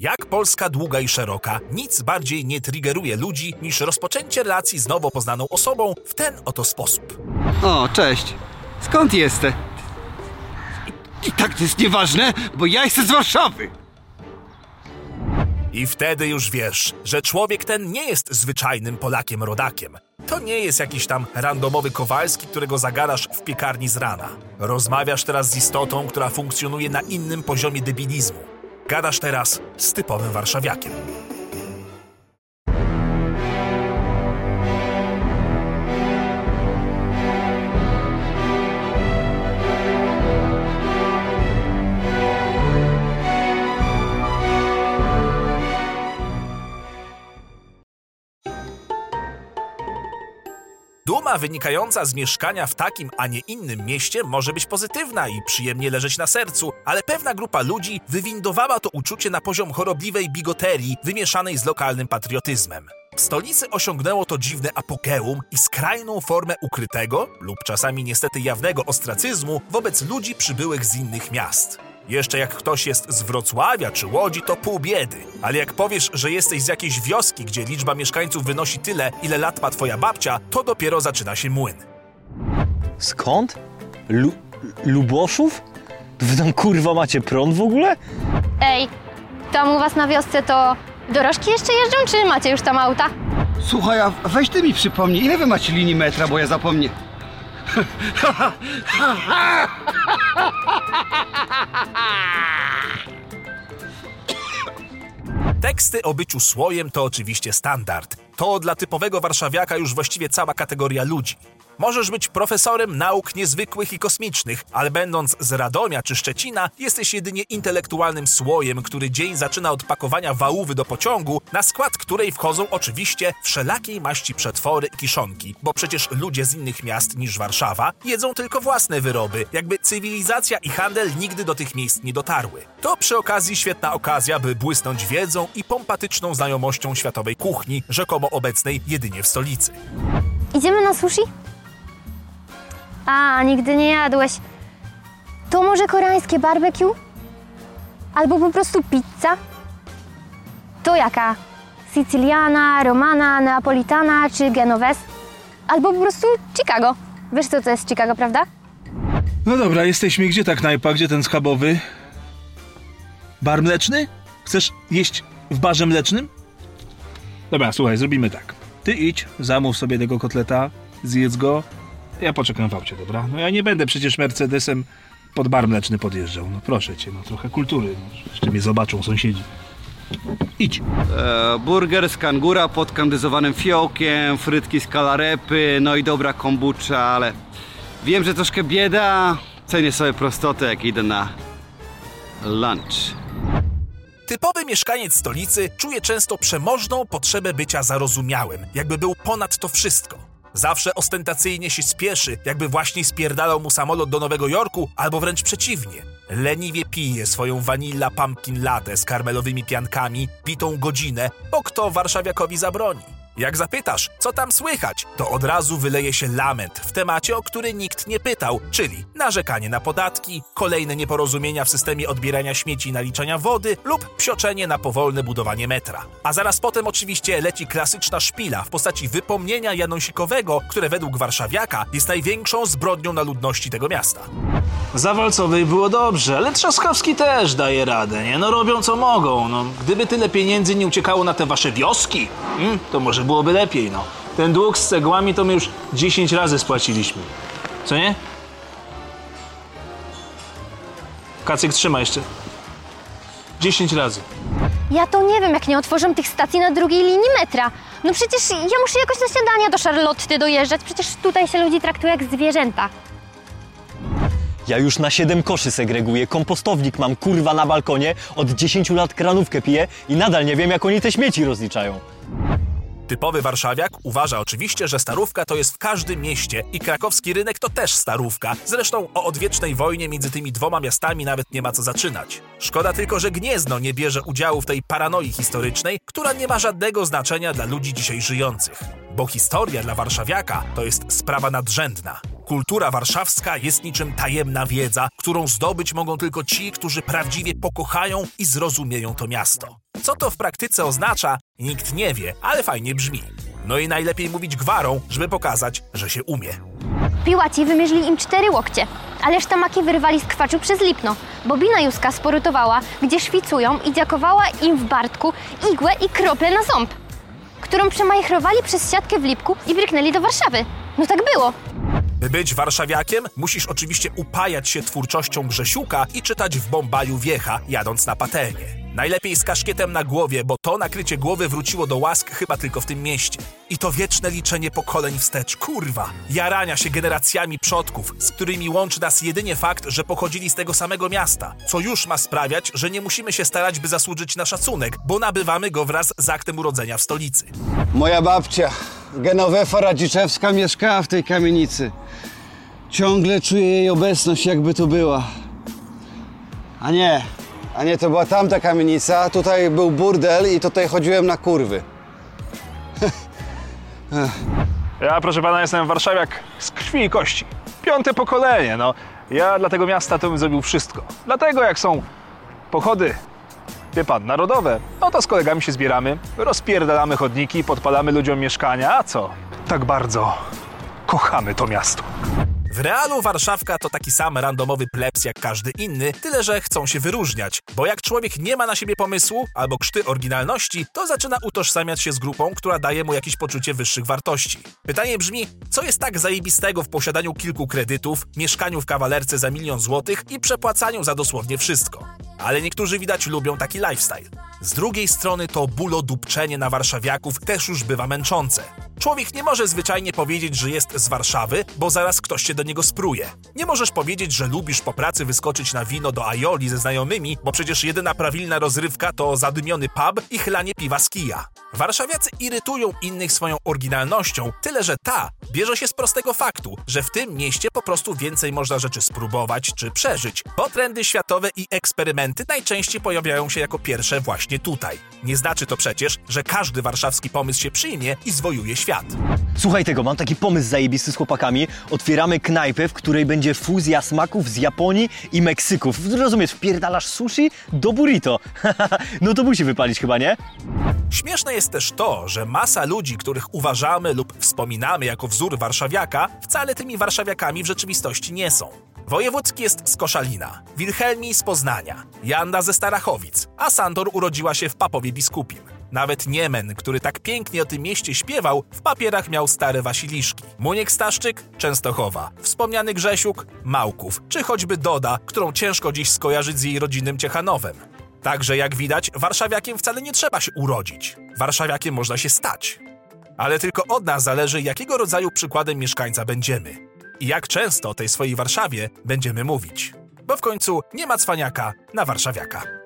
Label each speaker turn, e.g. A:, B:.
A: Jak Polska długa i szeroka, nic bardziej nie triggeruje ludzi niż rozpoczęcie relacji z nowo poznaną osobą w ten oto sposób.
B: O, cześć. Skąd jesteś? I, I tak to jest nieważne, bo ja jestem z Warszawy.
A: I wtedy już wiesz, że człowiek ten nie jest zwyczajnym Polakiem rodakiem. To nie jest jakiś tam randomowy Kowalski, którego zagadasz w piekarni z rana. Rozmawiasz teraz z istotą, która funkcjonuje na innym poziomie debilizmu. Gadasz teraz z typowym warszawiakiem. Duma wynikająca z mieszkania w takim, a nie innym mieście może być pozytywna i przyjemnie leżeć na sercu, ale pewna grupa ludzi wywindowała to uczucie na poziom chorobliwej bigoterii wymieszanej z lokalnym patriotyzmem. W stolicy osiągnęło to dziwne apogeum i skrajną formę ukrytego lub czasami niestety jawnego ostracyzmu wobec ludzi przybyłych z innych miast. Jeszcze jak ktoś jest z Wrocławia czy Łodzi, to pół biedy. Ale jak powiesz, że jesteś z jakiejś wioski, gdzie liczba mieszkańców wynosi tyle, ile lat ma twoja babcia, to dopiero zaczyna się młyn.
C: Skąd? Lu Luboszów? Wy tam kurwa macie prąd w ogóle?
D: Ej, tam u was na wiosce to dorożki jeszcze jeżdżą, czy macie już tam auta?
B: Słuchaj, a weź ty mi przypomnij, ile wy macie linii metra, bo ja zapomnę.
A: Teksty o byciu słojem to oczywiście standard. To dla typowego warszawiaka już właściwie cała kategoria ludzi. Możesz być profesorem nauk niezwykłych i kosmicznych, ale będąc z Radomia czy Szczecina, jesteś jedynie intelektualnym słojem, który dzień zaczyna od pakowania wałówy do pociągu, na skład której wchodzą oczywiście wszelakiej maści przetwory i kiszonki, bo przecież ludzie z innych miast niż Warszawa jedzą tylko własne wyroby, jakby cywilizacja i handel nigdy do tych miejsc nie dotarły. To przy okazji świetna okazja, by błysnąć wiedzą i pompatyczną znajomością światowej kuchni, rzekomo obecnej jedynie w stolicy.
D: Idziemy na sushi? A, nigdy nie jadłeś. To może koreańskie barbecue? Albo po prostu pizza? To jaka? Siciliana, romana, neapolitana czy genovese? Albo po prostu Chicago. Wiesz co to jest Chicago, prawda?
E: No dobra, jesteśmy. Gdzie ta knajpa? Gdzie ten schabowy? Bar mleczny? Chcesz jeść w barze mlecznym? Dobra, słuchaj, zrobimy tak. Ty idź, zamów sobie tego kotleta, zjedz go. Ja poczekam w aucie, dobra? No ja nie będę przecież Mercedesem pod bar mleczny podjeżdżał. No proszę cię, no trochę kultury. No, jeszcze mnie zobaczą sąsiedzi. Idź.
B: E, burger z kangura pod kandyzowanym fiołkiem, frytki z kalarepy, no i dobra kombucha, ale wiem, że troszkę bieda. Cenię sobie prostotę, jak idę na lunch.
A: Typowy mieszkaniec stolicy czuje często przemożną potrzebę bycia zarozumiałym, jakby był ponad to wszystko. Zawsze ostentacyjnie się spieszy, jakby właśnie spierdalał mu samolot do Nowego Jorku, albo wręcz przeciwnie. Leniwie pije swoją vanilla pumpkin latte z karmelowymi piankami, pitą godzinę, bo kto warszawiakowi zabroni. Jak zapytasz, co tam słychać, to od razu wyleje się lament w temacie, o który nikt nie pytał, czyli narzekanie na podatki, kolejne nieporozumienia w systemie odbierania śmieci i naliczania wody lub psioczenie na powolne budowanie metra. A zaraz potem oczywiście leci klasyczna szpila w postaci wypomnienia Janosikowego, które według warszawiaka jest największą zbrodnią na ludności tego miasta.
F: Za Walcowej było dobrze, ale Trzaskowski też daje radę, nie? No robią co mogą, no. Gdyby tyle pieniędzy nie uciekało na te wasze wioski, mm, to może byłoby lepiej, no. Ten dług z cegłami to my już 10 razy spłaciliśmy. Co nie? Kacyk trzyma jeszcze. 10 razy.
D: Ja to nie wiem, jak nie otworzą tych stacji na drugiej linii metra. No przecież ja muszę jakoś na śniadania do Charlotty dojeżdżać. Przecież tutaj się ludzi traktuje jak zwierzęta.
C: Ja już na 7 koszy segreguję, kompostownik mam kurwa na balkonie, od 10 lat kranówkę piję i nadal nie wiem jak oni te śmieci rozliczają.
A: Typowy warszawiak uważa oczywiście, że starówka to jest w każdym mieście i krakowski rynek to też starówka. Zresztą o odwiecznej wojnie między tymi dwoma miastami nawet nie ma co zaczynać. Szkoda tylko, że Gniezno nie bierze udziału w tej paranoi historycznej, która nie ma żadnego znaczenia dla ludzi dzisiaj żyjących. Bo historia dla warszawiaka to jest sprawa nadrzędna. Kultura warszawska jest niczym tajemna wiedza, którą zdobyć mogą tylko ci, którzy prawdziwie pokochają i zrozumieją to miasto. Co to w praktyce oznacza, nikt nie wie, ale fajnie brzmi. No i najlepiej mówić gwarą, żeby pokazać, że się umie.
D: Piłaci wymierzyli im cztery łokcie, ależ tamaki wyrwali z kwaczu przez lipno. Bobina Juska sporutowała, gdzie szwicują i dziakowała im w Bartku igłę i krople na ząb, którą przemajchrowali przez siatkę w lipku i bryknęli do Warszawy. No tak było.
A: By być warszawiakiem, musisz oczywiście upajać się twórczością Grzesiuka i czytać w Bombaju Wiecha, jadąc na patelnię. Najlepiej z kaszkietem na głowie, bo to nakrycie głowy wróciło do łask chyba tylko w tym mieście. I to wieczne liczenie pokoleń wstecz, kurwa. Jarania się generacjami przodków, z którymi łączy nas jedynie fakt, że pochodzili z tego samego miasta, co już ma sprawiać, że nie musimy się starać, by zasłużyć na szacunek, bo nabywamy go wraz z aktem urodzenia w stolicy.
B: Moja babcia, Genowefa Radziczewska, mieszkała w tej kamienicy. Ciągle czuję jej obecność, jakby tu była. A nie, a nie, to była tamta kamienica, tutaj był burdel i tutaj chodziłem na kurwy.
F: Ja, proszę pana, jestem warszawiak z krwi i kości. Piąte pokolenie, no. Ja dla tego miasta to bym zrobił wszystko. Dlatego jak są pochody, wie pan, narodowe, no to z kolegami się zbieramy, rozpierdalamy chodniki, podpalamy ludziom mieszkania, a co? Tak bardzo kochamy to miasto.
A: W realu Warszawka to taki sam randomowy plebs jak każdy inny, tyle że chcą się wyróżniać, bo jak człowiek nie ma na siebie pomysłu albo krzty oryginalności, to zaczyna utożsamiać się z grupą, która daje mu jakieś poczucie wyższych wartości. Pytanie brzmi, co jest tak zajebistego w posiadaniu kilku kredytów, mieszkaniu w kawalerce za milion złotych i przepłacaniu za dosłownie wszystko? Ale niektórzy widać lubią taki lifestyle. Z drugiej strony to bulodupczenie na warszawiaków też już bywa męczące. Człowiek nie może zwyczajnie powiedzieć, że jest z Warszawy, bo zaraz ktoś się do niego spruje. Nie możesz powiedzieć, że lubisz po pracy wyskoczyć na wino do Aioli ze znajomymi, bo przecież jedyna prawilna rozrywka to zadymiony pub i chlanie piwa z kija. Warszawiacy irytują innych swoją oryginalnością, tyle że ta bierze się z prostego faktu, że w tym mieście po prostu więcej można rzeczy spróbować czy przeżyć, bo trendy światowe i eksperymenty najczęściej pojawiają się jako pierwsze właśnie tutaj. Nie znaczy to przecież, że każdy warszawski pomysł się przyjmie i zwojuje świat.
C: Słuchaj tego, mam taki pomysł zajebisty z chłopakami. Otwieramy knajpę, w której będzie fuzja smaków z Japonii i Meksyku. Rozumiesz, wpierdalasz sushi do burrito. no to musi wypalić chyba, nie?
A: Śmieszne jest też to, że masa ludzi, których uważamy lub wspominamy jako wzór warszawiaka, wcale tymi warszawiakami w rzeczywistości nie są. Wojewódzki jest z Koszalina, Wilhelmi z Poznania, Janda ze Starachowic, a Sandor urodziła się w Papowie Biskupim. Nawet Niemen, który tak pięknie o tym mieście śpiewał, w papierach miał stare Wasiliszki. Muniek Staszczyk Częstochowa, wspomniany Grzesiuk Małków, czy choćby Doda, którą ciężko dziś skojarzyć z jej rodzinnym Ciechanowem. Także jak widać, warszawiakiem wcale nie trzeba się urodzić. Warszawiakiem można się stać. Ale tylko od nas zależy, jakiego rodzaju przykładem mieszkańca będziemy. I jak często o tej swojej Warszawie będziemy mówić. Bo w końcu nie ma cwaniaka na warszawiaka.